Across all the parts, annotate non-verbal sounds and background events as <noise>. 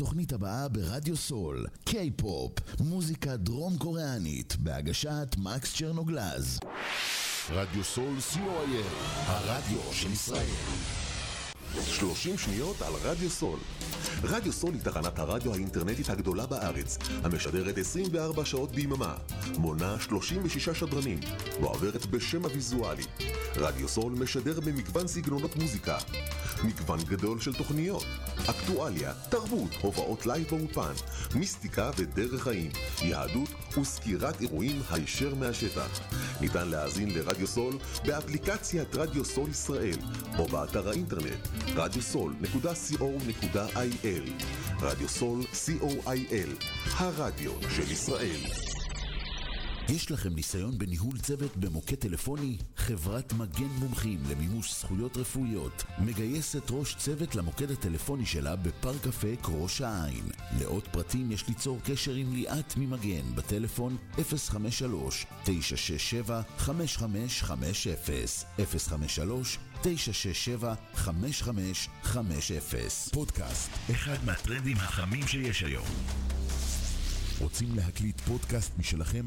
התוכנית הבאה ברדיו סול, קיי-פופ, מוזיקה דרום קוריאנית, בהגשת מקס צ'רנוגלז. רדיו סול co.il, הרדיו של ישראל. 30 שניות על רדיו סול. רדיו סול היא תחנת הרדיו האינטרנטית הגדולה בארץ, המשדרת 24 שעות ביממה, מונה 36 שדרנים, מועברת בשם הוויזואלי. רדיו סול משדר במגוון סגנונות מוזיקה, מגוון גדול של תוכניות, אקטואליה, תרבות, הופעות לייב באולפן, מיסטיקה ודרך חיים, יהדות וסקירת אירועים הישר מהשטח. ניתן להאזין לרדיו סול באפליקציית רדיו סול ישראל או באתר האינטרנט radiosol.co.il רדיו סול co.il הרדיו של ישראל יש לכם ניסיון בניהול צוות במוקד טלפוני? חברת מגן מומחים למימוש זכויות רפואיות מגייסת ראש צוות למוקד הטלפוני שלה בפארק אפק ראש העין. לעוד פרטים יש ליצור קשר עם ליאת ממגן בטלפון 053-967-5550 053-967-5550 פודקאסט, אחד מהטרנדים החמים שיש היום. רוצים להקליט פודקאסט משלכם?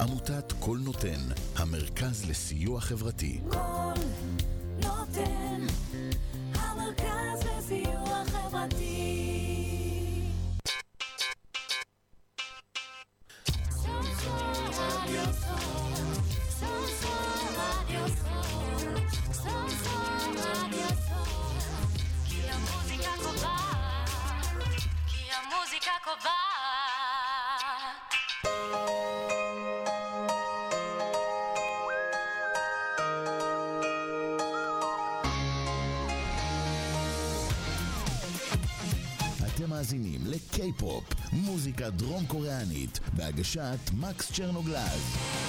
עמותת קול נותן, המרכז לסיוע חברתי. קול בהגשת מקס צ'רנוגלז.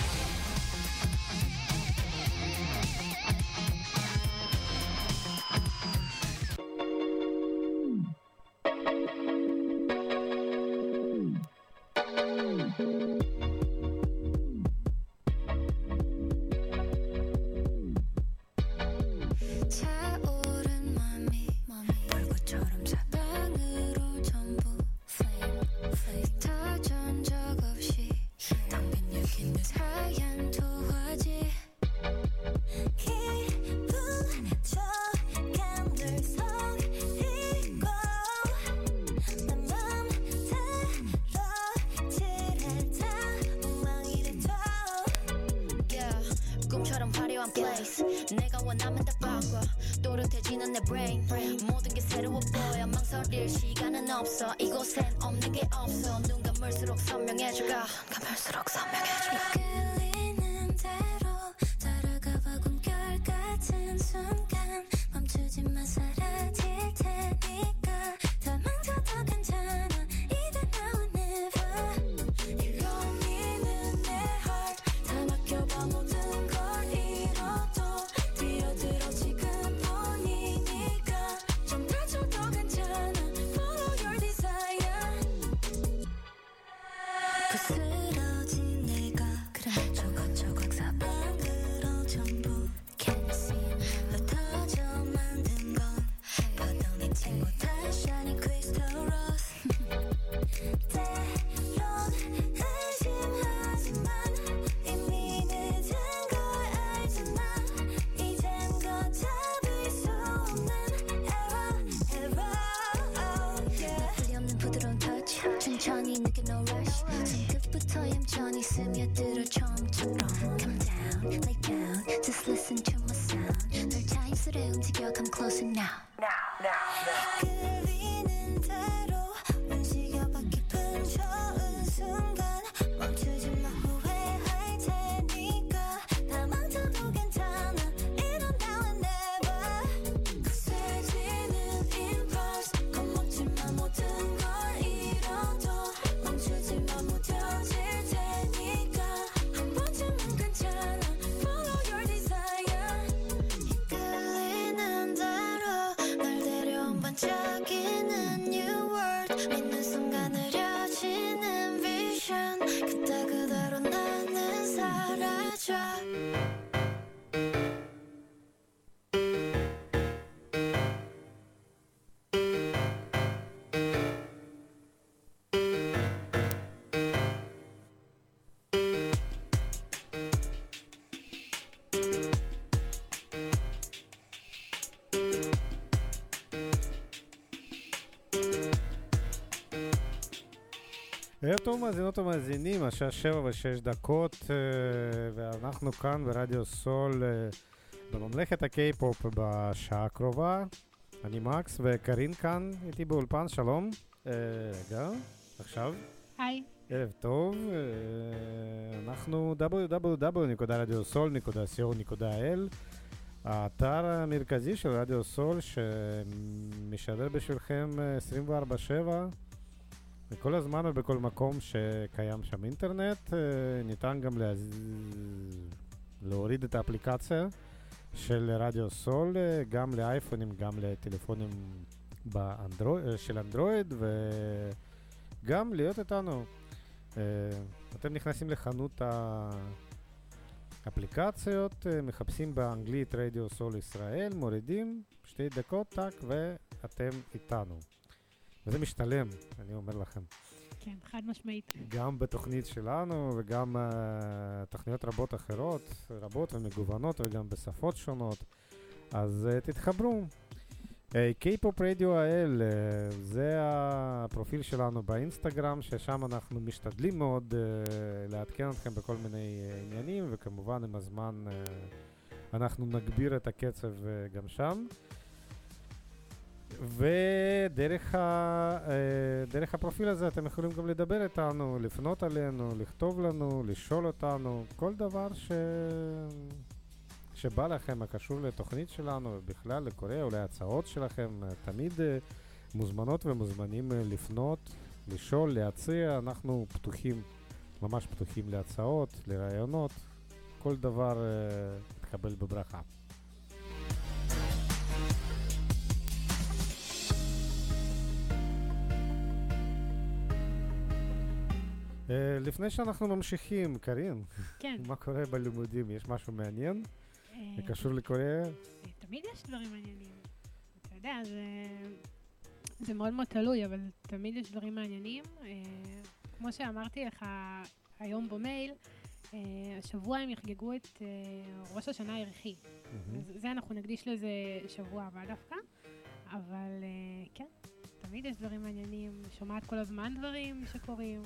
꿈처럼 화려한 place. 내가 원하면 다 바꿔. 또렷해지는 내 brain. 모든 게 새로워 보여. 망설일 시간은 없어. 이곳엔 없는 게 없어. 눈 감을수록 선명해져가 감을수록 선명해져 끌 ערב טוב מאזינות ומאזינים, השעה שבע ושש דקות, אה, ואנחנו כאן ברדיו סול אה, בממלכת הקיי-פופ בשעה הקרובה. אני מקס וקארין כאן איתי באולפן, שלום. אה, רגע, עכשיו. היי. ערב טוב, אנחנו www.radiosol.co.il האתר המרכזי של רדיו סול שמשדר בשבילכם אה, 24/7 בכל הזמן ובכל מקום שקיים שם אינטרנט, אה, ניתן גם להז... להוריד את האפליקציה של רדיו סול, אה, גם לאייפונים, גם לטלפונים באנדרו... אה, של אנדרואיד, וגם להיות איתנו. אתם נכנסים לחנות האפליקציות, מחפשים באנגלית רדיו סול ישראל, מורידים, שתי דקות, טאק, ואתם איתנו. וזה משתלם, אני אומר לכם. כן, חד משמעית. גם בתוכנית שלנו וגם uh, תוכניות רבות אחרות, רבות ומגוונות וגם בשפות שונות, אז uh, תתחברו. K-Pop Radio IL, uh, זה הפרופיל שלנו באינסטגרם, ששם אנחנו משתדלים מאוד uh, לעדכן אתכם בכל מיני uh, עניינים, וכמובן עם הזמן uh, אנחנו נגביר את הקצב uh, גם שם. ודרך ה, אה, הפרופיל הזה אתם יכולים גם לדבר איתנו, לפנות עלינו, לכתוב לנו, לשאול אותנו, כל דבר ש... שבא לכם, הקשור לתוכנית שלנו, ובכלל לקוריאה, אולי הצעות שלכם, תמיד אה, מוזמנות ומוזמנים אה, לפנות, לשאול, להציע, אנחנו פתוחים, ממש פתוחים להצעות, לרעיונות, כל דבר יתקבל בברכה. לפני שאנחנו ממשיכים, קארין, כן. מה קורה בלימודים? יש משהו מעניין? אה, זה קשור לקוריאה? תמיד יש דברים מעניינים. אתה יודע, זה, זה מאוד מאוד תלוי, אבל תמיד יש דברים מעניינים. אה, כמו שאמרתי לך היום במייל, אה, השבוע הם יחגגו את אה, ראש השנה. אז זה אנחנו נקדיש לזה שבוע הבא דווקא. אבל אה, כן, תמיד יש דברים מעניינים, שומעת כל הזמן דברים שקורים.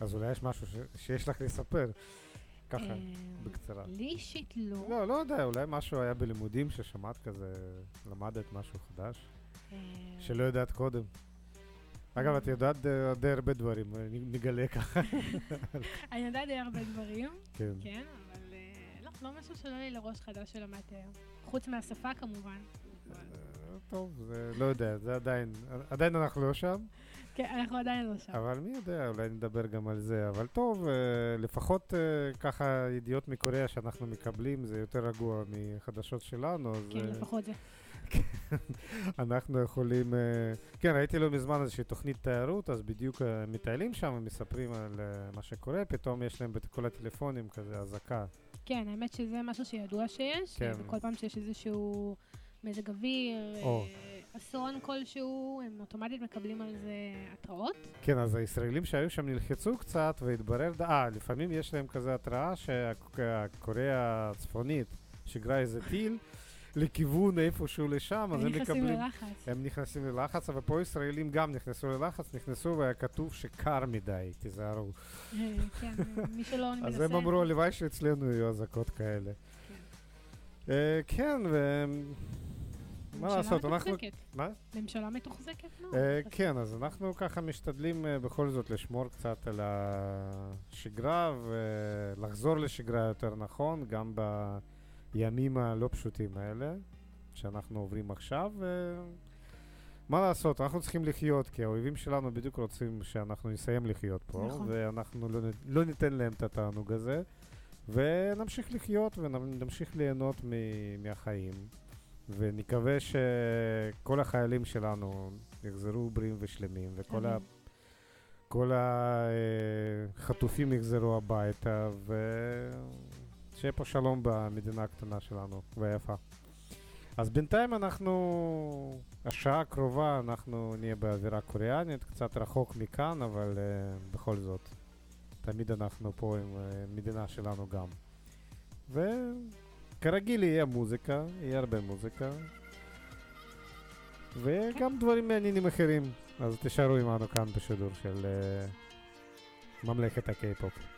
אז אולי יש משהו שיש לך לספר, ככה, אה, בקצרה. לי אישית לא. לא, לא יודע, אולי משהו היה בלימודים ששמעת כזה, למדת משהו חדש, אה, שלא יודעת קודם. אגב, את יודעת די- די הרבה דברים, אני נגלה ככה. <laughs> אני יודעת די הרבה דברים, כן. כן, אבל אה, לא, לא משהו שלא לי לראש חדש שלמדתי היום. חוץ מהשפה כמובן. אה, טוב, לא יודע, זה עדיין, עדיין אנחנו לא שם, כן, אנחנו עדיין לא שם. אבל מי יודע, אולי נדבר גם על זה. אבל טוב, אה, לפחות אה, ככה ידיעות מקוריאה שאנחנו מקבלים, זה יותר רגוע מחדשות שלנו, כן, אה, לפחות זה. <laughs> אנחנו יכולים... כן, ראיתי לא מזמן איזושהי תוכנית תיירות, אז בדיוק מטיילים שם, מספרים על מה שקורה, פתאום יש להם בכל הטלפונים כזה אזעקה. כן, האמת שזה משהו שידוע שיש. כן. וכל פעם שיש איזשהו מזג אוויר, או. אסון כלשהו, הם אוטומטית מקבלים על זה התראות? כן, אז הישראלים שהיו שם נלחצו קצת והתברר, אה, לפעמים יש להם כזה התראה שהקוריאה הצפונית שיגרה איזה טיל. לכיוון איפשהו לשם, אז הם מקבלים... הם נכנסים ללחץ. הם נכנסים ללחץ, אבל פה ישראלים גם נכנסו ללחץ, נכנסו והיה כתוב שקר מדי, תיזהרו. אה, כן, מי שלא <laughs> מנסה... אז הם אמרו, הלוואי שאצלנו יהיו אזעקות כאלה. כן, אה, כן ו... מה לעשות, אנחנו... ממשלה מתוחזקת. מה? ממשלה מתוחזקת נו. אה, כן, אז אנחנו ככה משתדלים אה, בכל זאת לשמור קצת על השגרה ולחזור לשגרה יותר נכון, גם בימים הלא פשוטים האלה שאנחנו עוברים עכשיו. אה, מה לעשות, אנחנו צריכים לחיות, כי האויבים שלנו בדיוק רוצים שאנחנו נסיים לחיות פה, נכון. ואנחנו לא, לא ניתן להם את התענוג הזה, ונמשיך לחיות ונמשיך ליהנות מ- מהחיים. ונקווה שכל החיילים שלנו יחזרו בריאים ושלמים, וכל ה... כל החטופים אה, יחזרו הביתה, ושיהיה פה שלום במדינה הקטנה שלנו ויפה. אז בינתיים אנחנו, השעה הקרובה אנחנו נהיה באווירה קוריאנית, קצת רחוק מכאן, אבל uh, בכל זאת, תמיד אנחנו פה עם uh, מדינה שלנו גם. ו... כרגיל יהיה מוזיקה, יהיה הרבה מוזיקה, וגם דברים מעניינים אחרים. אז תשארו עמנו כאן בשידור של uh, ממלכת הקיי-פופ.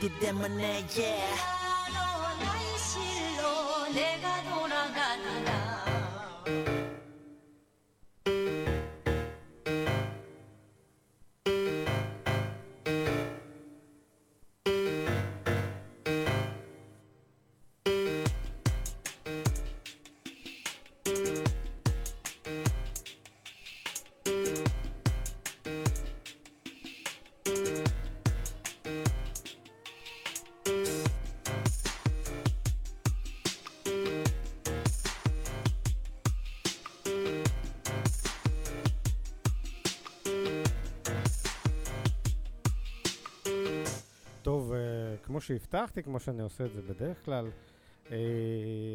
Get them an yeah. שהבטחתי, כמו שאני עושה את זה בדרך כלל, אה,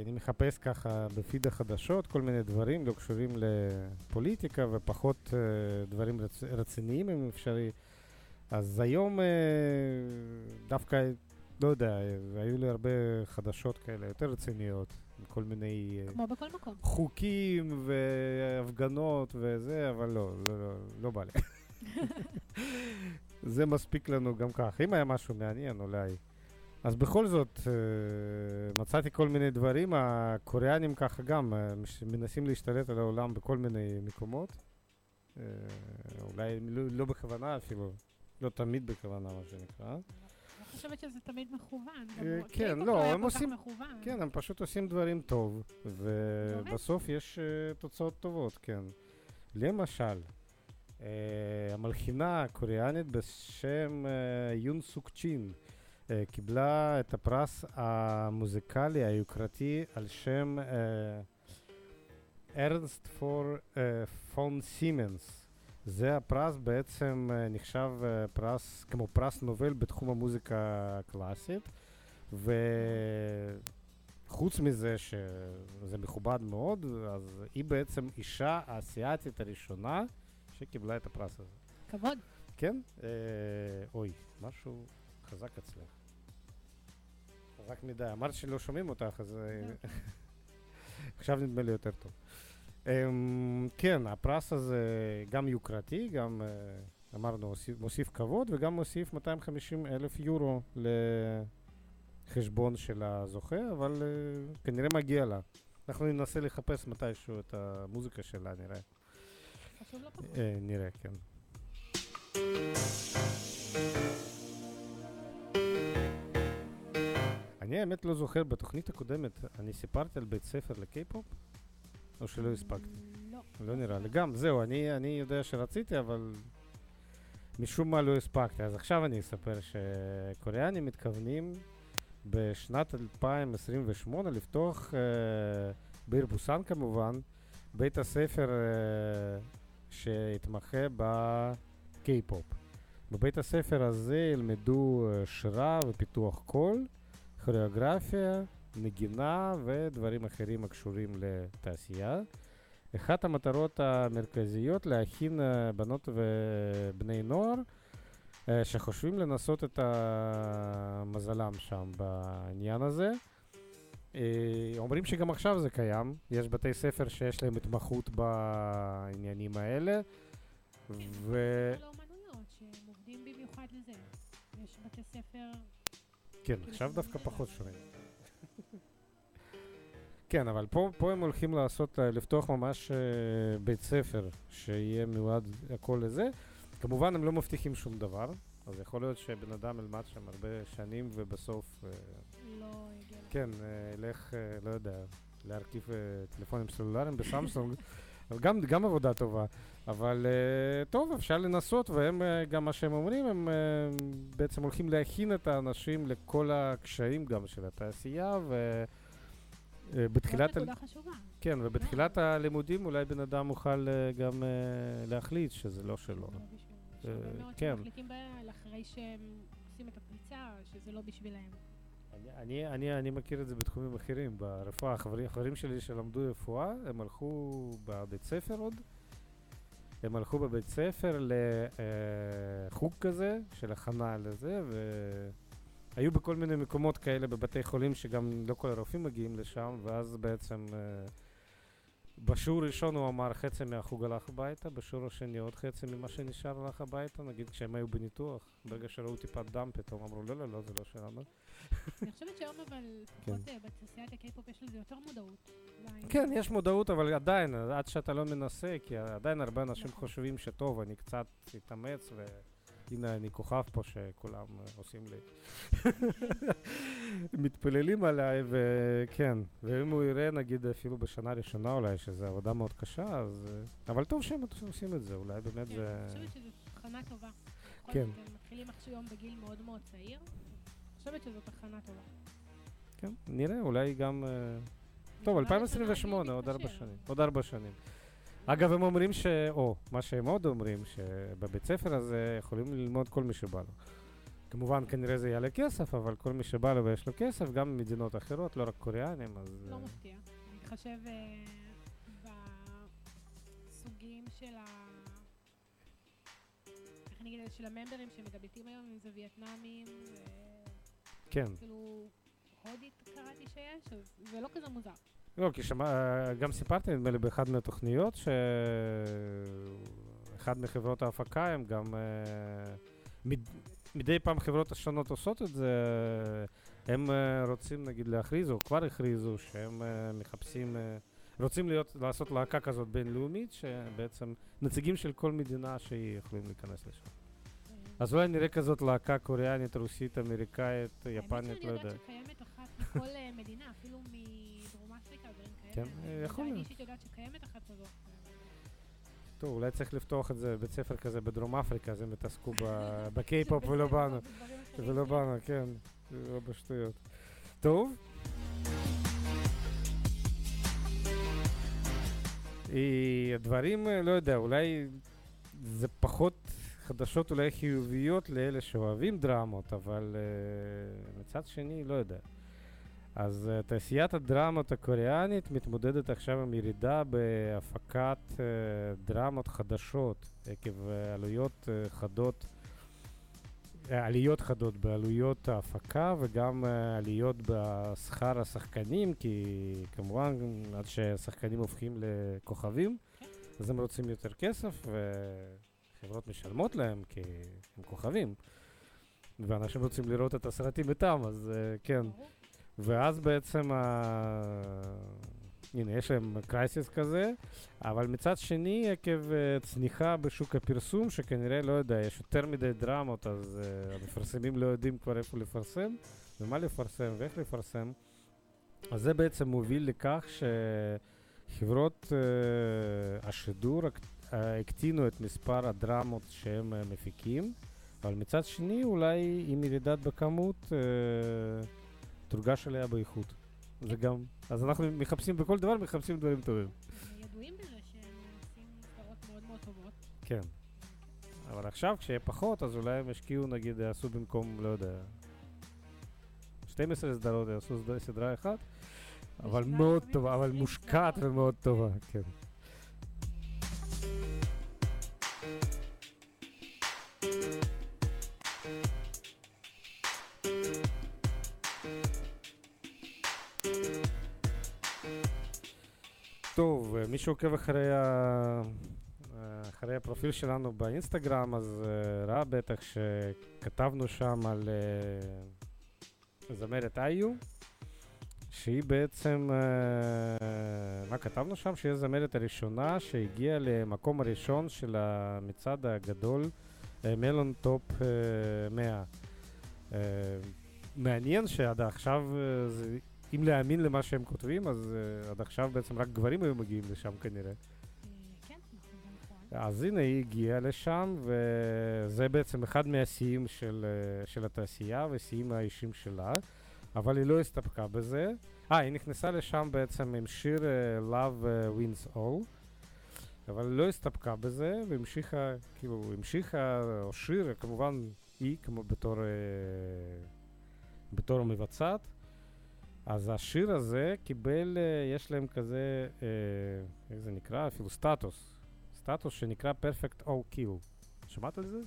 אני מחפש ככה בפיד החדשות כל מיני דברים לא קשורים לפוליטיקה ופחות אה, דברים רצ... רציניים אם אפשרי. אז היום אה, דווקא, לא יודע, היו לי הרבה חדשות כאלה יותר רציניות, עם כל מיני אה, כמו בכל מקום. חוקים והפגנות וזה, אבל לא, לא, לא, לא בא לי. <laughs> זה מספיק לנו גם כך. אם היה משהו מעניין, אולי. אז בכל זאת, אה, מצאתי כל מיני דברים. הקוריאנים ככה גם אה, מנסים להשתלט על העולם בכל מיני מקומות. אה, אולי לא, לא בכוונה אפילו, לא תמיד בכוונה, מה שנקרא. אני חושבת שזה תמיד מכוון. כן, לא לא, היה הם עושים-. כן, הם פשוט עושים דברים טוב, ובסוף יש תוצאות טובות, כן. למשל, המלחינה הקוריאנית בשם יון סוק צ'ין קיבלה את הפרס המוזיקלי היוקרתי על שם אה, ארנסט פור אה, פון סימנס. זה הפרס בעצם אה, נחשב אה, פרס, כמו פרס נובל בתחום המוזיקה הקלאסית. וחוץ מזה שזה מכובד מאוד, אז היא בעצם אישה האסייתית הראשונה שקיבלה את הפרס הזה. כבוד. כן? אה, אוי, משהו חזק אצלך. חזק מדי. אמרת שלא שומעים אותך, אז אה, <laughs> עכשיו נדמה לי יותר טוב. אמ, כן, הפרס הזה גם יוקרתי, גם אה, אמרנו מוסיף, מוסיף כבוד וגם מוסיף 250 אלף יורו לחשבון של הזוכה, אבל אה, כנראה מגיע לה. אנחנו ננסה לחפש מתישהו את המוזיקה שלה, נראה. חשוב לא פחות. אה, נראה, כן. אני האמת לא זוכר, בתוכנית הקודמת אני סיפרתי על בית ספר לקיי-פופ? או שלא הספקתי? לא. לא נראה לי. גם, זהו, אני, אני יודע שרציתי, אבל משום מה לא הספקתי. אז עכשיו אני אספר שקוריאנים מתכוונים בשנת 2028 לפתוח, אה, בעיר בוסן כמובן, בית הספר אה, שהתמחה בקיי-פופ. בבית הספר הזה ילמדו אה, שירה ופיתוח קול, כוריאוגרפיה, נגינה ודברים אחרים הקשורים לתעשייה. אחת המטרות המרכזיות להכין אה, בנות ובני נוער אה, שחושבים לנסות את אה, מזלם שם בעניין הזה. אה, אומרים שגם עכשיו זה קיים, יש בתי ספר שיש להם התמחות בעניינים האלה, ו... יש בתי ספר... כן, עכשיו דווקא פחות שומעים. כן, אבל פה, פה הם הולכים לעשות, אה, לפתוח ממש אה, בית ספר שיהיה מיועד הכל לזה. כמובן, הם לא מבטיחים שום דבר, אז יכול להיות שבן אדם ילמד שם הרבה שנים ובסוף, אה, לא הגיע... כן, ילך, לא יודע, להרכיב טלפונים סלולריים בסמסונג. <laughs> אבל גם, גם עבודה טובה, אבל uh, טוב, אפשר לנסות, והם, uh, גם מה שהם אומרים, הם uh, בעצם הולכים להכין את האנשים לכל הקשיים גם של התעשייה, ובתחילת... זאת נקודה חשובה. כן, ובתחילת הלימודים אולי בן אדם יוכל uh, גם uh, להחליט שזה לא שלו. לא כן. שמחליטים אחרי שהם עושים את הפריצה, שזה לא בשבילהם. אני, אני, אני, אני מכיר את זה בתחומים אחרים, ברפואה. חברים, חברים שלי שלמדו רפואה, הם הלכו בבית ספר עוד. הם הלכו בבית ספר לחוג כזה, של הכנה לזה, והיו בכל מיני מקומות כאלה בבתי חולים שגם לא כל הרופאים מגיעים לשם, ואז בעצם אה, בשיעור ראשון הוא אמר חצי מהחוג הלך הביתה, בשיעור השני עוד חצי ממה שנשאר הלך הביתה, נגיד כשהם היו בניתוח. ברגע שראו טיפת דם פתאום אמרו לא, לא, לא, זה לא שלנו. אני חושבת שהיום אבל, לפחות אה, בתעשיית הקיי-פופ יש לזה יותר מודעות. כן, יש מודעות, אבל עדיין, עד שאתה לא מנסה, כי עדיין הרבה אנשים חושבים שטוב, אני קצת אתאמץ, והנה אני כוכב פה שכולם עושים לי. <laughs> מתפללים עליי, וכן, ואם הוא יראה, נגיד, אפילו בשנה ראשונה אולי, שזו עבודה מאוד קשה, אז... אבל טוב שהם עושים את זה, אולי באמת כן, זה... אני חושבת שזו הכנה טובה. כן. הם מתחילים היום בגיל מאוד מאוד צעיר. אני חושבת שזאת הכנה טובה. כן, נראה, אולי גם... אה, טוב, אולי 2028, בשנה עוד ארבע. שנים. עוד ארבע שנים. אגב, הם אומרים ש... או, מה שהם עוד אומרים, שבבית ספר הזה יכולים ללמוד כל מי שבא לו. כמובן, כנראה זה יעלה כסף, אבל כל מי שבא לו ויש לו כסף, גם ממדינות אחרות, לא רק קוריאנים, אז... לא אה, מפתיע. להתחשב אה, בסוגים של ה... איך זה? של הממברים שמגבלתים היום, אם זה וייטנאמים, כן. ואפילו הודית קראתי שיש, אז זה לא כזה מוזר. לא, כי שמע, אה, גם סיפרתי, נדמה לי, באחד מהתוכניות, שאחד מחברות ההפקה הם גם... אה, מד... מדי פעם חברות השונות עושות את זה, הם אה, רוצים נגיד להכריז, או כבר הכריזו, שהם אה, מחפשים, רוצים להיות, לעשות להקה כזאת בינלאומית, שבעצם נציגים של כל מדינה שהיא יכולים להיכנס לשם. אז אולי נראה כזאת להקה קוריאנית, רוסית, אמריקאית, יפנית, לא האמת שאני יודע. יודעת שקיימת אחת אה, מדינה, אפילו כן, אה, יכול אני להיות. אישית יודעת שקיימת אחת כזאת. טוב, אולי צריך לפתוח את זה, בית ספר כזה בדרום אפריקה, אז הם יתעסקו <laughs> בקיי-פופ ולא בנו. ולא בנו, כן, לא בשטויות. טוב. אה, הדברים, אה, לא יודע, אולי זה פחות חדשות אולי חיוביות לאלה שאוהבים דרמות, אבל מצד שני, לא יודע. אז uh, תעשיית הדרמות הקוריאנית מתמודדת עכשיו עם ירידה בהפקת uh, דרמות חדשות עקב uh, עלויות uh, חדות, uh, עליות חדות בעלויות ההפקה וגם uh, עליות בשכר השחקנים, כי כמובן עד שהשחקנים הופכים לכוכבים, אז הם רוצים יותר כסף וחברות משלמות להם כי הם כוכבים. ואנשים רוצים לראות את הסרטים איתם, אז uh, כן. ואז בעצם, ה... הנה, יש להם קרייסיס כזה, אבל מצד שני, עקב uh, צניחה בשוק הפרסום, שכנראה, לא יודע, יש יותר מדי דרמות, אז uh, המפרסמים לא יודעים כבר איפה לפרסם, ומה לפרסם ואיך לפרסם, אז זה בעצם מוביל לכך שחברות uh, השידור uh, הקטינו את מספר הדרמות שהם uh, מפיקים, אבל מצד שני, אולי עם ירידת בכמות, uh, תורגש עליה באיכות. זה גם, אז אנחנו מחפשים בכל דבר, מחפשים דברים טובים. ידועים בזה שהם עושים סדרות מאוד מאוד טובות. כן. אבל עכשיו, כשיהיה פחות, אז אולי הם ישקיעו, נגיד, יעשו במקום, לא יודע, 12 סדרות, יעשו סד- סדרה אחת, אבל מאוד טובה, אבל 20 מושקעת. ומאוד טובה, כן. מי שעוקב אחרי, ה... אחרי הפרופיל שלנו באינסטגרם, אז אה, ראה בטח שכתבנו שם על אה, זמרת IU, שהיא בעצם, אה, מה כתבנו שם? שהיא הזמרת הראשונה שהגיעה למקום הראשון של המצעד הגדול, Melon Top אה, 100. אה, מעניין שעד עכשיו, זה, אם להאמין למה שהם כותבים, אז uh, עד עכשיו בעצם רק גברים היו מגיעים לשם כנראה. כן, נכון, נכון. אז הנה היא הגיעה לשם, וזה בעצם אחד מהשיאים של, uh, של התעשייה ושיאים האישיים שלה, אבל היא לא הסתפקה בזה. אה, היא נכנסה לשם בעצם עם שיר uh, Love Wins All, אבל היא לא הסתפקה בזה, והמשיכה, כאילו, המשיכה, או שיר, כמובן, היא כמו בתור, uh, בתור מבצעת. אז השיר הזה קיבל, uh, יש להם כזה, uh, איך זה נקרא? אפילו סטטוס. סטטוס שנקרא Perfect All Kill. שמעת על זה?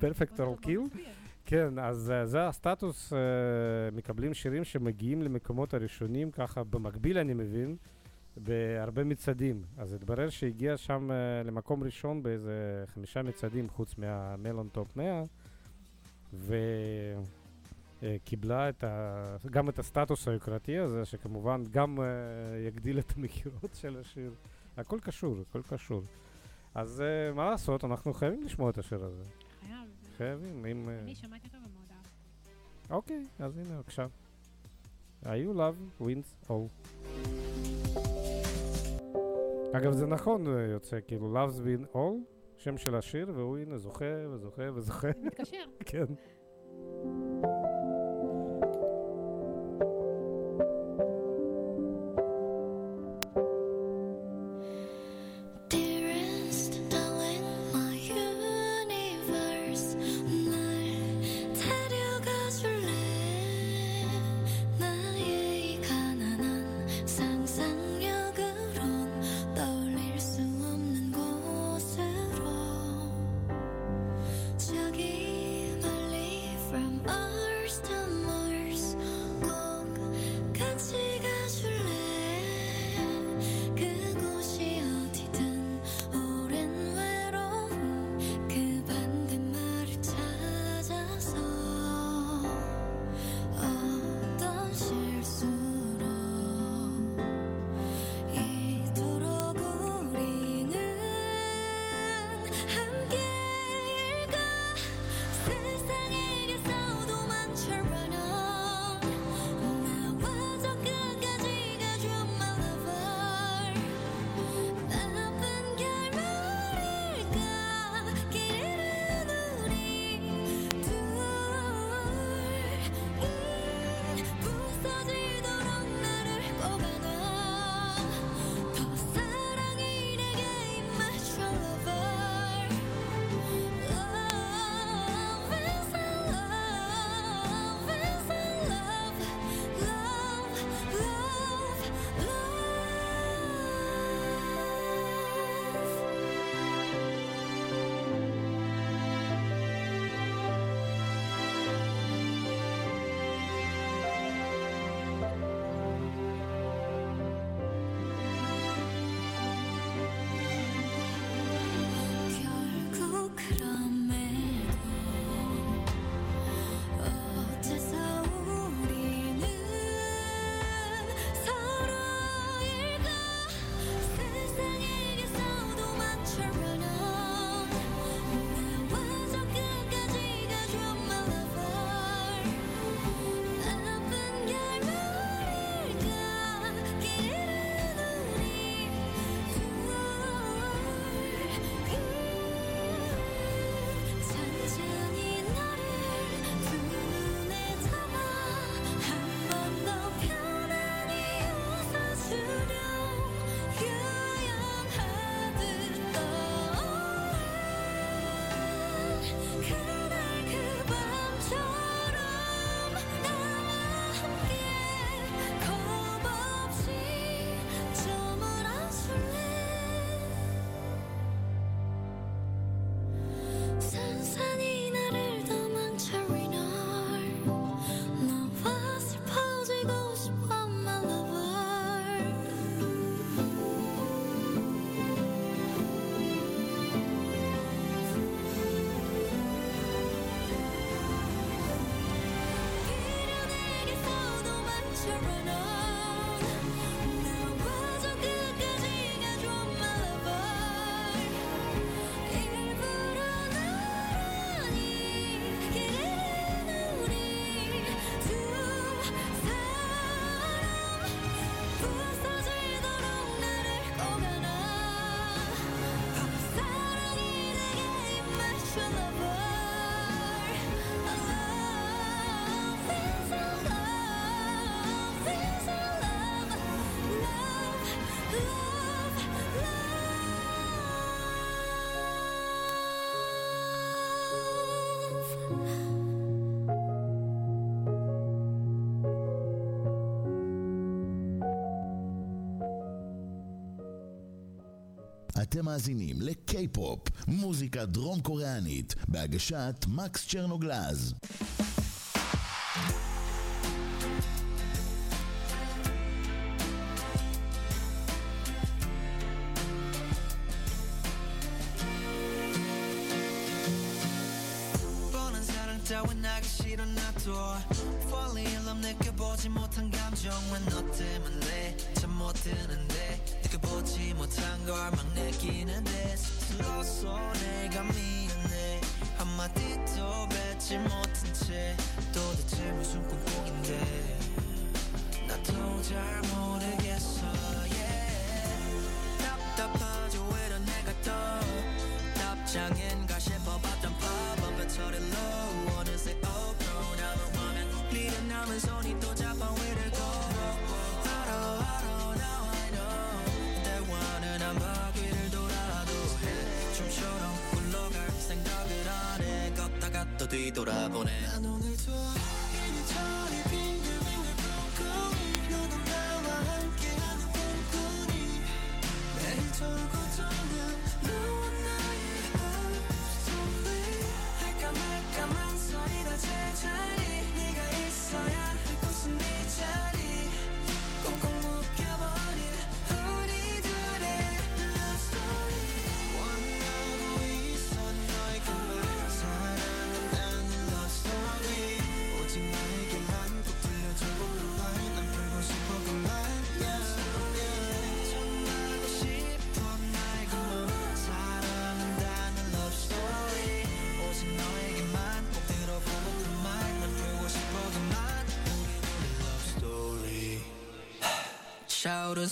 Perfect All Kill? כן, אז uh, זה הסטטוס, מקבלים שירים שמגיעים למקומות הראשונים, ככה במקביל אני מבין, בהרבה מצעדים. אז התברר שהגיע שם למקום ראשון באיזה חמישה מצעדים חוץ מה Melon Top 100, ו... אה, קיבלה את ה... גם את הסטטוס היוקרתי הזה, שכמובן גם אה, יגדיל את המכירות של השיר. הכל קשור, הכל קשור. אז אה, מה לעשות, אנחנו חייבים לשמוע את השיר הזה. חייב. חייבים, אם... אני אה... שמעתי אותו ומאוד אהבתי. אוקיי, אז הנה, בבקשה. IU, Love Wins All. אגב, זה נכון אה, יוצא, כאילו, loves win all, שם של השיר, והוא הנה זוכה וזוכה וזוכה. מתקשר. <laughs> כן. אתם מאזינים לקיי-פופ, מוזיקה דרום קוריאנית, בהגשת מקס צ'רנוגלז. 뒤돌아보네.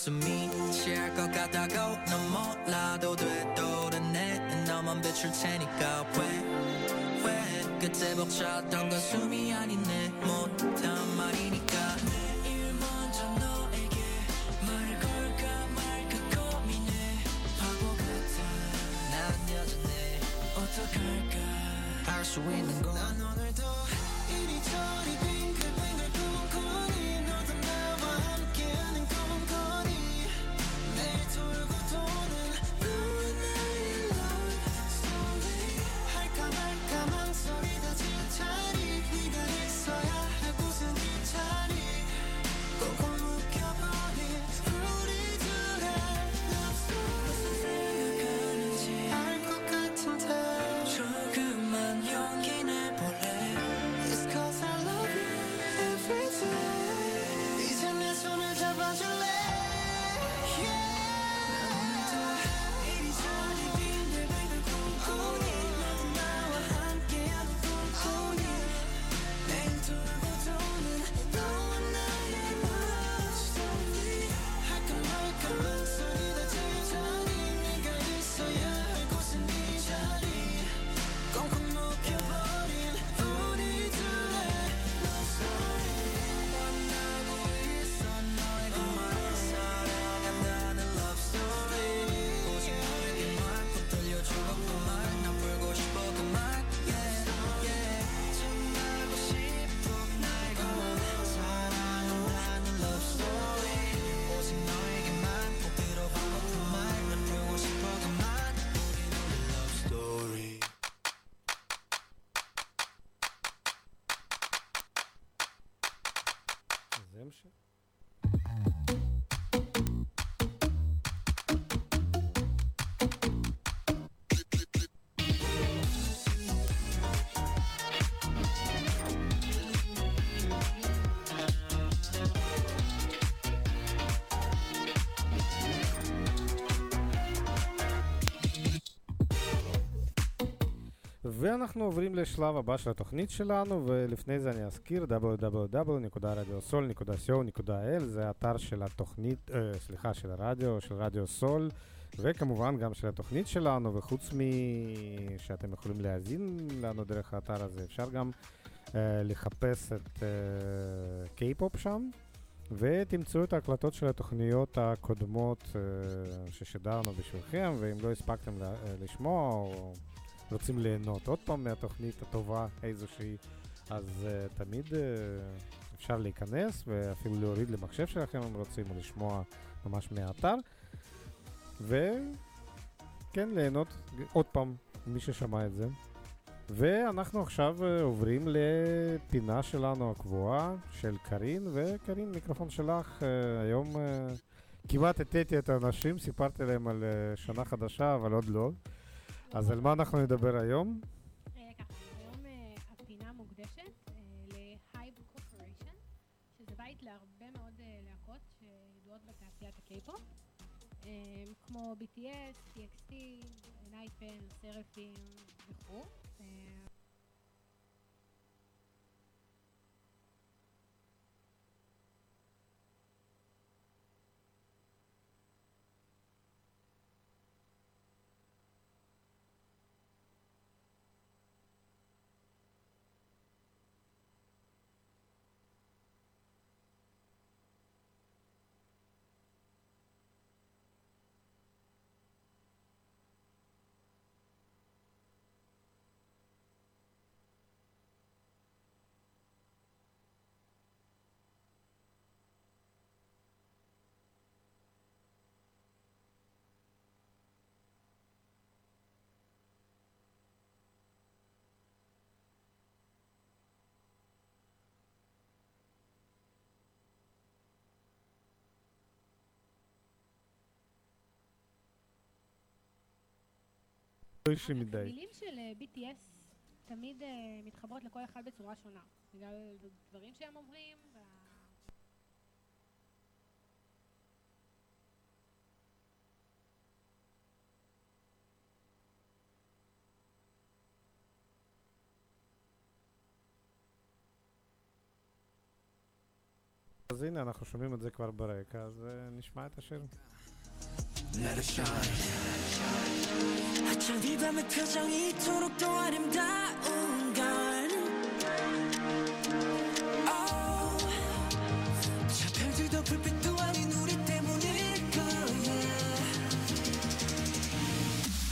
숨이 취할 것 같다고 넌 몰라도 되돌아내 너만 비출 테니까 왜 왜 그때 벅찼던 건 숨이 아니 ואנחנו עוברים לשלב הבא של התוכנית שלנו, ולפני זה אני אזכיר www.radiosol.co.il זה אתר של התוכנית, uh, סליחה, של הרדיו, של רדיו סול, וכמובן גם של התוכנית שלנו, וחוץ משאתם יכולים להאזין לנו דרך האתר הזה, אפשר גם uh, לחפש את אה, קיי-פופ uh, שם. ותמצאו את ההקלטות של התוכניות הקודמות ששידרנו בשבילכם, ואם לא הספקתם לשמוע או רוצים ליהנות עוד פעם מהתוכנית הטובה איזושהי, אז uh, תמיד uh, אפשר להיכנס ואפילו להוריד למחשב שלכם אם רוצים, או לשמוע ממש מהאתר, וכן, ליהנות עוד פעם, מי ששמע את זה. ואנחנו עכשיו אה, עוברים לפינה שלנו הקבועה של קארין, וקארין, מיקרופון שלך, היום כמעט הטעיתי את האנשים, סיפרתי להם על שנה חדשה, אבל עוד לא. אז על מה אנחנו נדבר היום? אה, היום אה, הפינה מוקדשת אה, ל-Hive Corporation, שזה בית להרבה מאוד להקות שידועות בתעשיית הקיי-פופ, כמו BTS, TXT, נייפן, סרפים וכו'. אישי מדי. המילים של אה, BTS תמיד אה, מתחברות לכל אחד בצורה שונה, בגלל דברים שהם אומרים. אז הנה, אנחנו שומעים את זה כבר ברקע, אז אה, נשמע את השיר. Let it shine. 어쩜 이 밤의 표정이 이토록 더 아름다운 건 Oh, 저 별들도 불빛도 아닌 우리 때문일 거야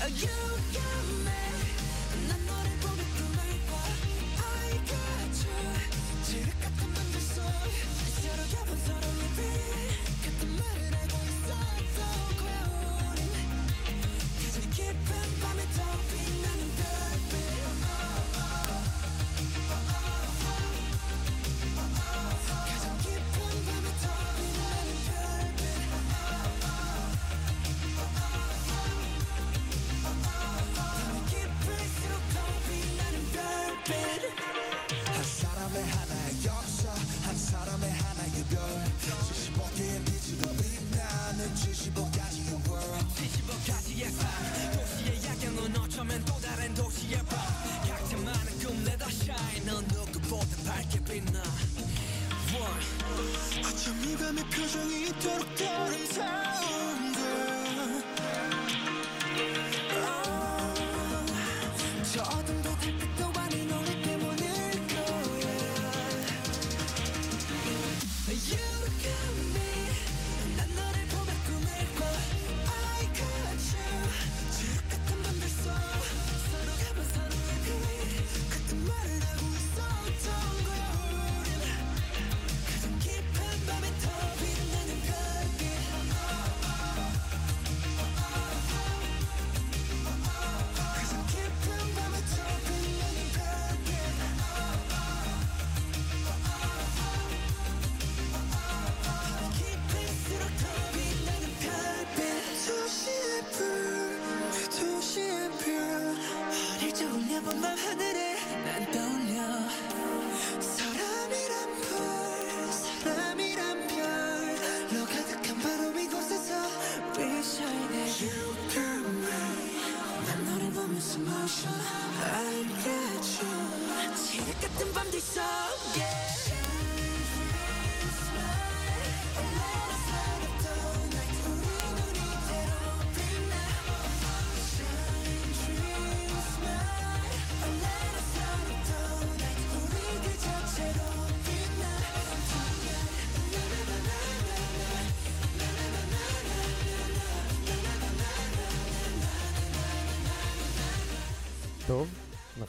You 사람의 하나의 역사 한 사람의 하나의 별 빛나 One. 어쩜 이 밤의 표정이 이토록 더 아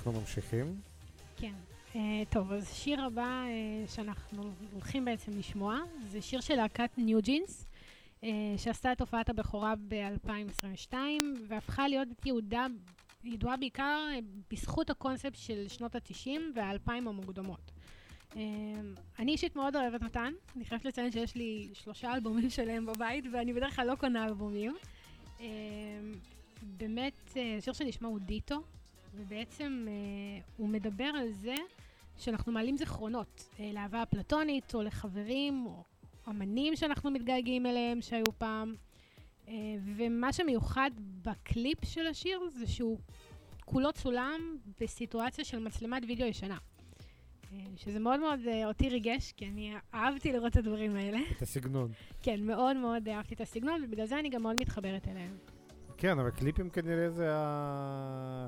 אנחנו ממשיכים. כן. Uh, טוב, אז השיר הבא uh, שאנחנו הולכים בעצם לשמוע, זה שיר של להקת ניו ג'ינס. Uh, שעשתה את הופעת הבכורה ב-2022, והפכה להיות יהודה, ידועה בעיקר אה, בזכות הקונספט של שנות ה-90 וה-2000 המוקדמות. אה, אני אישית מאוד אוהבת אותן, אני חייבת לציין שיש לי שלושה אלבומים שלהם בבית, ואני בדרך כלל לא קונה אלבומים. אה, באמת, השיר שנשמע הוא דיטו, ובעצם אה, הוא מדבר על זה שאנחנו מעלים זיכרונות אה, לאהבה אפלטונית, או לחברים, או אמנים שאנחנו מתגעגעים אליהם שהיו פעם. אה, ומה שמיוחד בקליפ של השיר זה שהוא כולו צולם בסיטואציה של מצלמת וידאו ישנה. שזה מאוד מאוד אותי ריגש, כי אני אהבתי לראות את הדברים האלה. את הסגנון. כן, מאוד מאוד אהבתי את הסגנון, ובגלל זה אני גם מאוד מתחברת אליהם. כן, אבל קליפים כנראה זה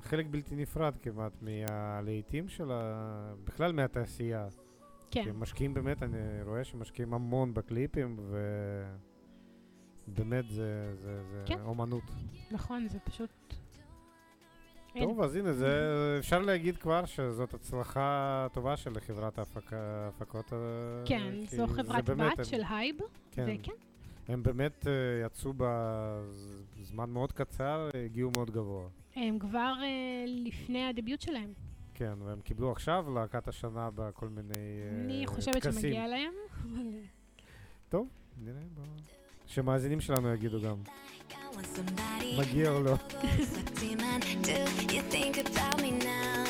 חלק בלתי נפרד כמעט מהלהיטים של ה... בכלל מהתעשייה. כן. כי הם משקיעים באמת, אני רואה שמשקיעים המון בקליפים, ובאמת זה, זה, זה כן. אומנות. נכון, זה פשוט... טוב, אז הנה, זה, אפשר להגיד כבר שזאת הצלחה טובה של חברת ההפקות. אה, כן, כי זו חברת בת הם- של הייב, כן. וכן, הם באמת אה, יצאו בזמן מאוד קצר, הגיעו מאוד גבוה. הם כבר אה, לפני הדביוט שלהם. כן, והם קיבלו עכשיו להקת השנה בכל מיני אה, אני חושבת טקסים. שמגיע להם. אבל, אה, טוב, נראה. בוא. שמאזינים שלנו יגידו גם. מגיע או לא. <laughs>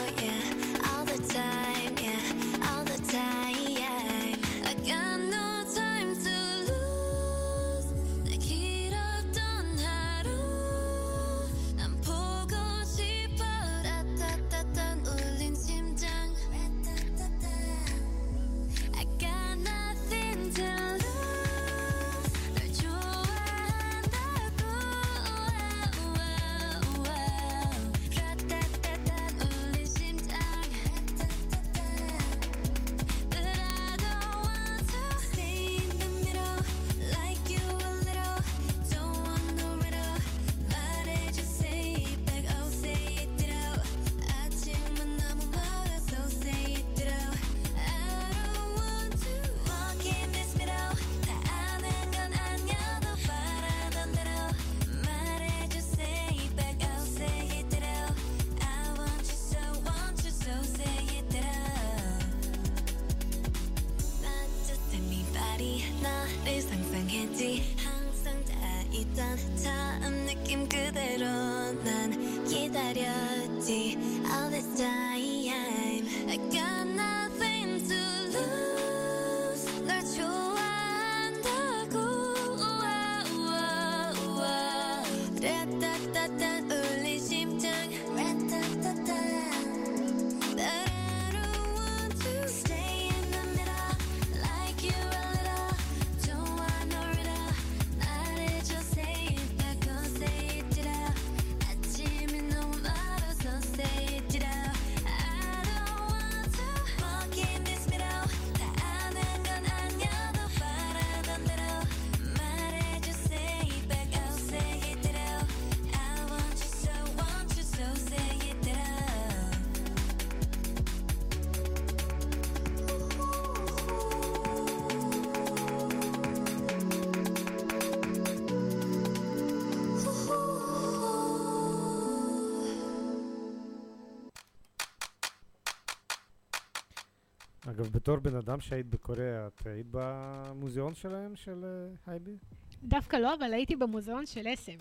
אגב, בתור בן אדם שהיית בקוריאה, את היית במוזיאון שלהם, של אה, הייבי? דווקא לא, אבל הייתי במוזיאון של אסם.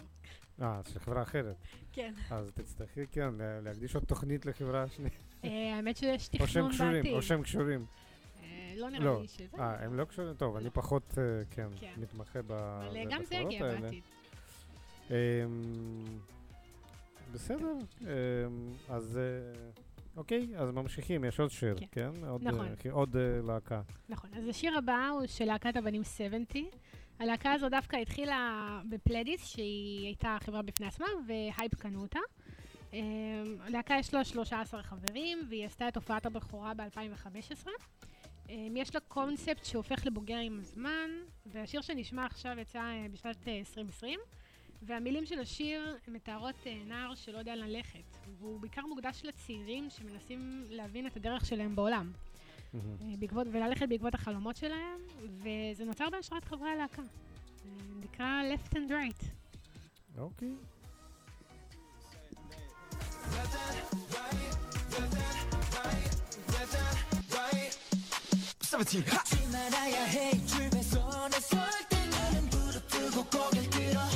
אה, של חברה אחרת. כן. אז תצטרכי, כן, לה- להקדיש עוד תוכנית לחברה השנייה. אה, האמת שיש תכנון קשורים, בעתיד. או שהם קשורים. אה, לא נראה לא. לי שזה. אה, הם לא קשורים? טוב, אני פחות, אה, כן, כן. מתמחה ב- אבל גם זה יגיע. בעתיד. אמ, בסדר, אמ, אז אוקיי, אז ממשיכים, יש עוד שיר, כן. כן? עוד, נכון. אה, עוד אה, להקה. נכון, אז השיר הבא הוא של להקת הבנים 70. הלהקה הזו דווקא התחילה בפלדיס, שהיא הייתה חברה בפני עצמה, והייפ קנו אותה. אמ, הלהקה יש לה 13 חברים, והיא עשתה את הופעת הבכורה ב-2015. אמ, יש לה קונספט שהופך לבוגר עם הזמן, והשיר שנשמע עכשיו יצא אה, בשנת אה, 2020, והמילים של השיר מתארות אה, נער שלא יודע ללכת, והוא בעיקר מוקדש לצעירים שמנסים להבין את הדרך שלהם בעולם. אה, בעקבות, וללכת בעקבות החלומות שלהם, וזה נוצר בהשראת חברי הלהקה. זה נקרא left and right. אוקיי. 잊 부르뜨고 고개를 들어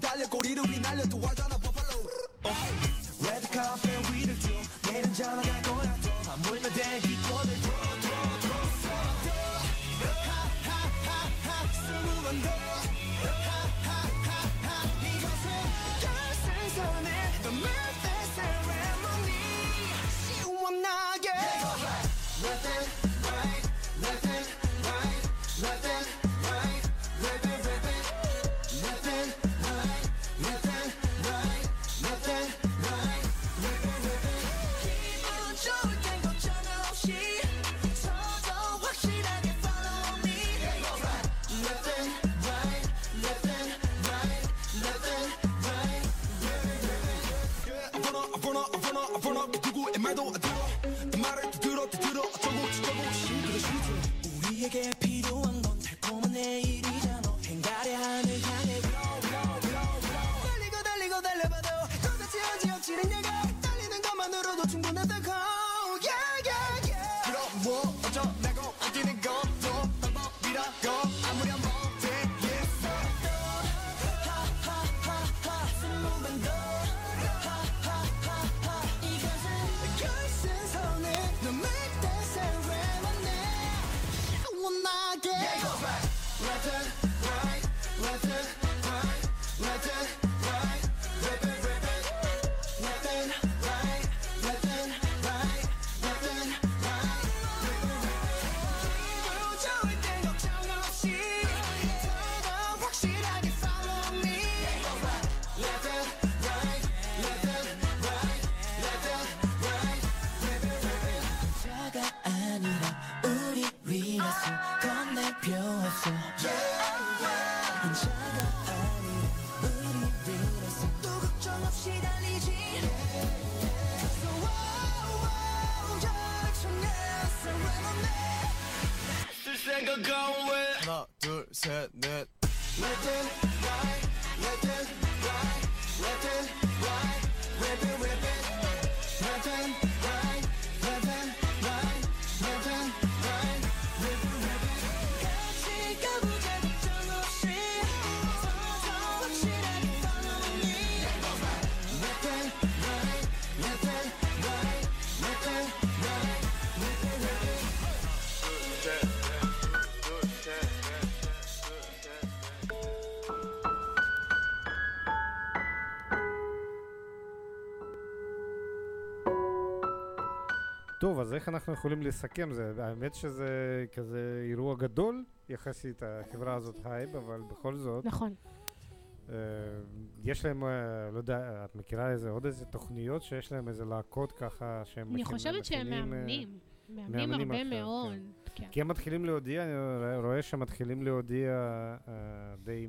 달려 꼬리를 휘날려 또 하잖아 버팔로 레드 카페 위를 줘 내일은 전화가 거라도 아물며 대기 꼴을 my 쓸 생각은 왜? 하나, 둘, 셋, 넷. איך אנחנו יכולים לסכם? זה, האמת שזה כזה אירוע גדול יחסית, החברה הזאת הייב, אבל בכל זאת, נכון. אה, יש להם, אה, לא יודע, את מכירה איזה, עוד איזה תוכניות שיש להם איזה להקות ככה שהם אני חושבת שהם אה, מאמנים. מאמנים מאמנים הרבה עכשיו, מאוד. כן. כן. כי הם מתחילים להודיע, אני רואה- רואה שהם מתחילים להודיע די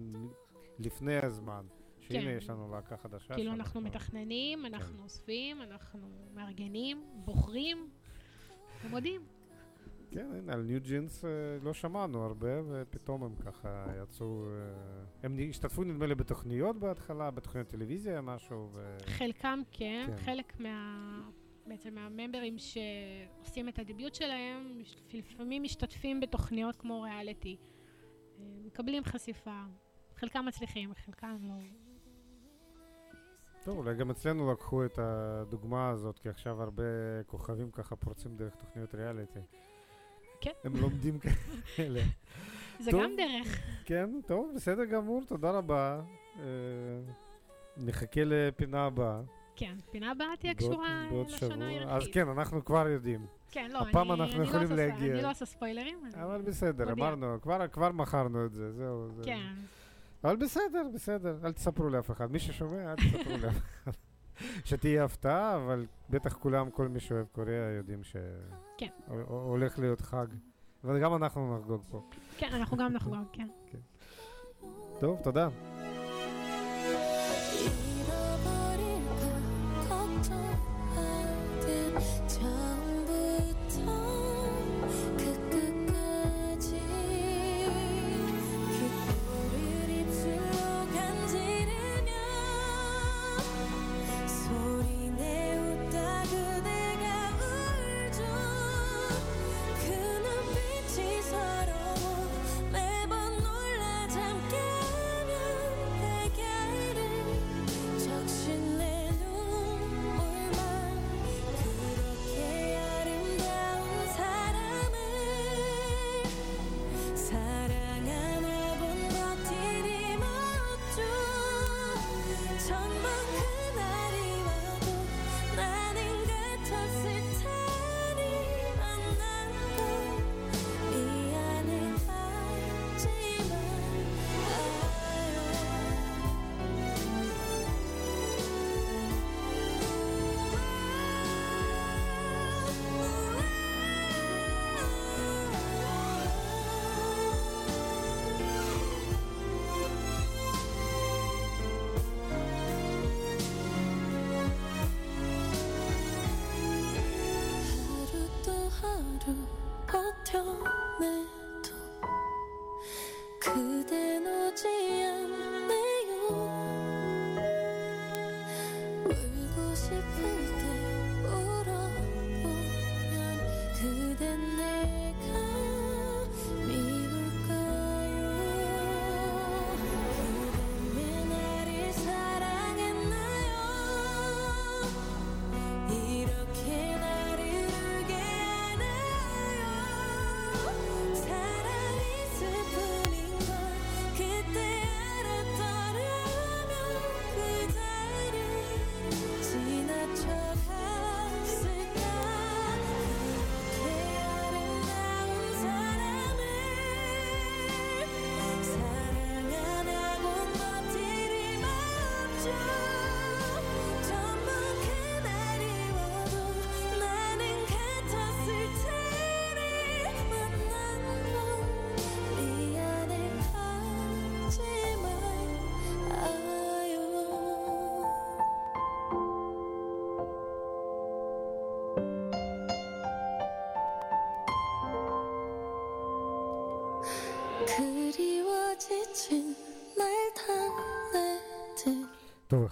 לפני הזמן, שהנה כן. יש לנו להקה חדשה. כאילו אנחנו מתכננים, אנחנו אוספים, אנחנו מארגנים, בוחרים, ומודיעים. כן, הנה, על ניו ג'ינס אה, לא שמענו הרבה, ופתאום הם ככה יצאו... אה, הם השתתפו נדמה לי בתוכניות בהתחלה, בתוכניות טלוויזיה, משהו, ו... חלקם כן, כן. חלק מה... בעצם מהממברים שעושים את הדיביוט שלהם, לפעמים משתתפים בתוכניות כמו ריאליטי. אה, מקבלים חשיפה. חלקם מצליחים, חלקם לא. טוב, אולי גם אצלנו לקחו את הדוגמה הזאת, כי עכשיו הרבה כוכבים ככה פורצים דרך תוכניות ריאליטי. כן. הם לומדים <laughs> כאלה. זה טוב. גם דרך. כן, טוב, בסדר גמור, תודה רבה. אה, נחכה לפינה הבאה. כן, פינה הבאה תהיה קשורה לשנה. הערכית. אז כן, אנחנו כבר יודעים. כן, לא, הפעם אני, אנחנו אני יכולים לא עושה, להגיע. אני לא עושה ספוילרים. אבל בסדר, מודיע. אמרנו, כבר, כבר מכרנו את זה, זהו. זה... כן, אבל בסדר, בסדר, אל תספרו לאף אחד. מי ששומע, אל תספרו לאף <laughs> אחד. שתהיה הפתעה, אבל בטח כולם, כל מי שאוהב קוריאה, יודעים ש... כן. להיות חג. וגם אנחנו נחגוג פה. כן, אנחנו גם נחגוג, כן. <laughs> טוב, תודה. 잃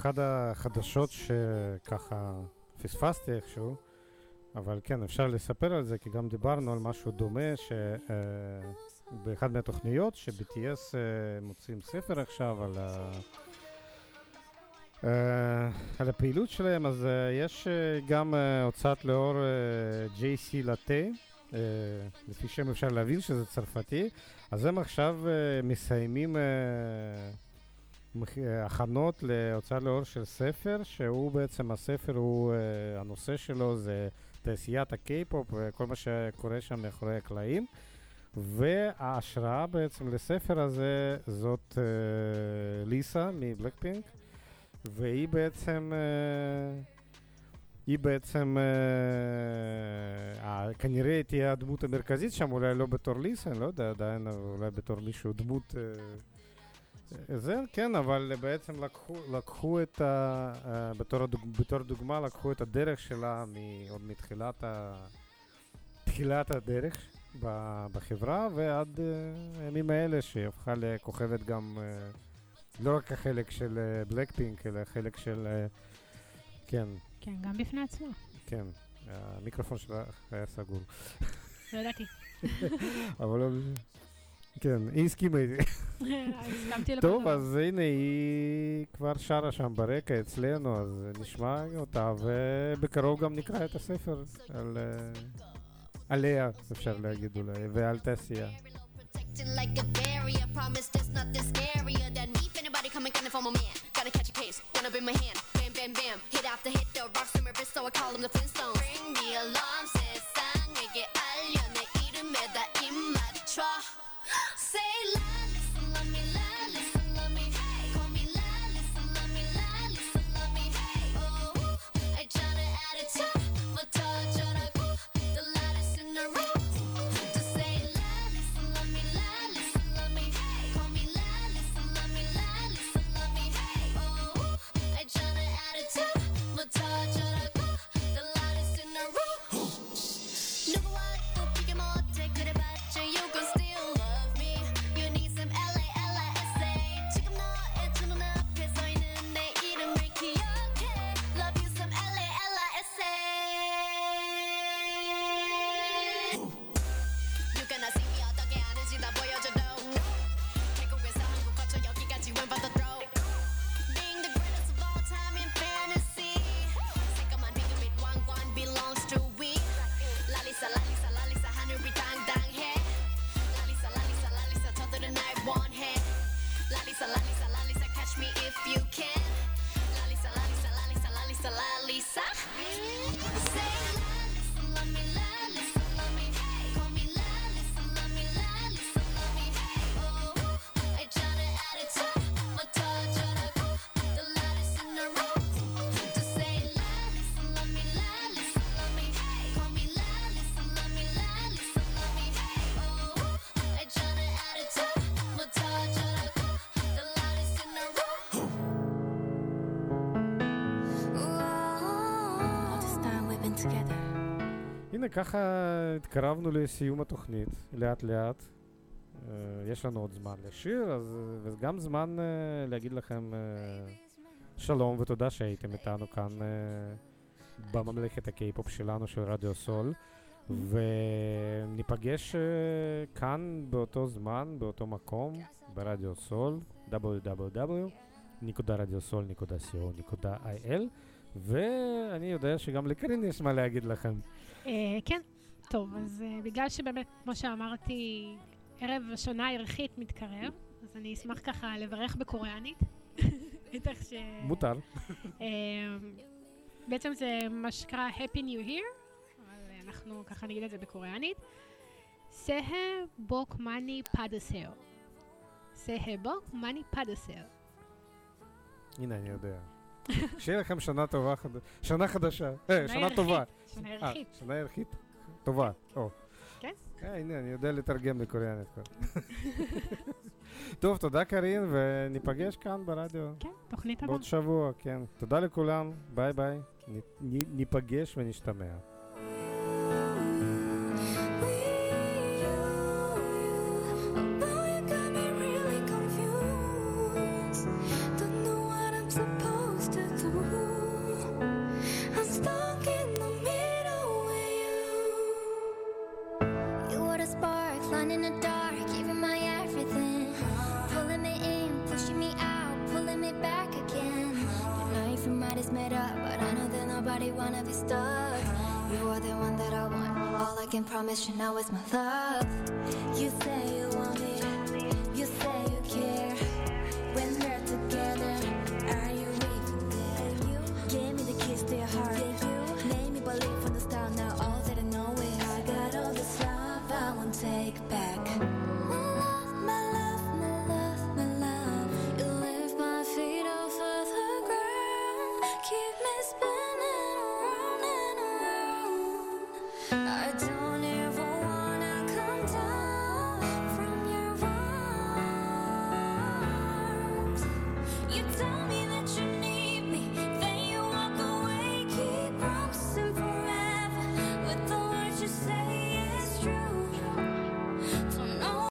אחד החדשות שככה פספסתי איכשהו, אבל כן, אפשר לספר על זה, כי גם דיברנו על משהו דומה, שבאחד מהתוכניות, ש-BTS אה, מוציאים ספר עכשיו על, ה... אה, על הפעילות שלהם, אז אה, יש אה, גם אה, הוצאת לאור אה, JC לטה, אה, לפי שם אפשר להבין שזה צרפתי, אז הם עכשיו אה, מסיימים... אה, אה, הכנות להוצאה לאור של ספר, שהוא בעצם, הספר הוא, אה, הנושא שלו זה תעשיית הקיי-פופ וכל מה שקורה שם מאחורי הקלעים. וההשראה בעצם לספר הזה זאת אה, ליסה מבלקפינק, והיא בעצם, אה, היא בעצם, אה, אה, כנראה תהיה הדמות המרכזית שם, אולי לא בתור ליסה, אני לא יודע עדיין, אולי בתור מישהו, דמות... אה, זה, כן, אבל בעצם לקחו, לקחו את ה... אה, בתור, הדוג, בתור דוגמה, לקחו את הדרך שלה מ, עוד מתחילת ה, תחילת הדרך בחברה ועד אה, הימים האלה, שהיא הפכה לכוכבת גם, אה, לא רק החלק של בלקפינק, אלא חלק של... כן, כן, גם בפני עצמו. כן, המיקרופון שלה היה סגור. לא ידעתי. <laughs> אבל לא... כן, היא הסכימה איתי. הסכמתי לכל טוב, דבר. אז הנה, היא כבר שרה שם ברקע אצלנו, אז נשמע אותה, ובקרוב גם נקרא את הספר על... אה, עליה, אפשר להגיד אולי, ועל תעשייה. Acting like a barrier. Promise this not this scarier than me. If anybody coming gunning for my man, gotta catch a case. One up in my hand, bam, bam, bam. Hit after hit, the rocks in my wrist, so I call them the Flintstones. Ring the alarm, 세상에게 알려 내 이름에다 입 맞춰. Say ככה התקרבנו לסיום התוכנית, לאט לאט. אה, יש לנו עוד זמן לשיר, אז אה, וגם זמן אה, להגיד לכם אה, שלום ותודה שהייתם איתנו כאן בממלכת הקיי-פופ שלנו של רדיו סול. וניפגש כאן באותו זמן, באותו מקום, ברדיו סול, www.radiosol.co.il ואני יודע שגם לקרין יש מה להגיד לכם. אה, כן, טוב, אז אה, בגלל שבאמת, כמו שאמרתי, ערב השנה הערכית מתקרב, אז אני אשמח ככה לברך בקוריאנית. <laughs> בטח ש... מותר. אה, בעצם זה מה שנקרא Happy New Year, אבל אנחנו ככה נגיד את זה בקוריאנית. סהה בוק מאני פדסר. סהה בוק מאני פדסר. הנה, אני יודע. שיהיה לכם שנה טובה, חד- שנה חדשה, אה, שנה ירחית, טובה. שנה אה, ירחית. שנה ירחית טובה. כן. אה, הנה, אני יודע לתרגם לקוריאנית כבר. <laughs> טוב, תודה קארין, וניפגש כאן ברדיו. כן, תוכנית הבאה. בעוד שבוע, כן. תודה לכולם, ביי ביי. ניפגש ונשתמע.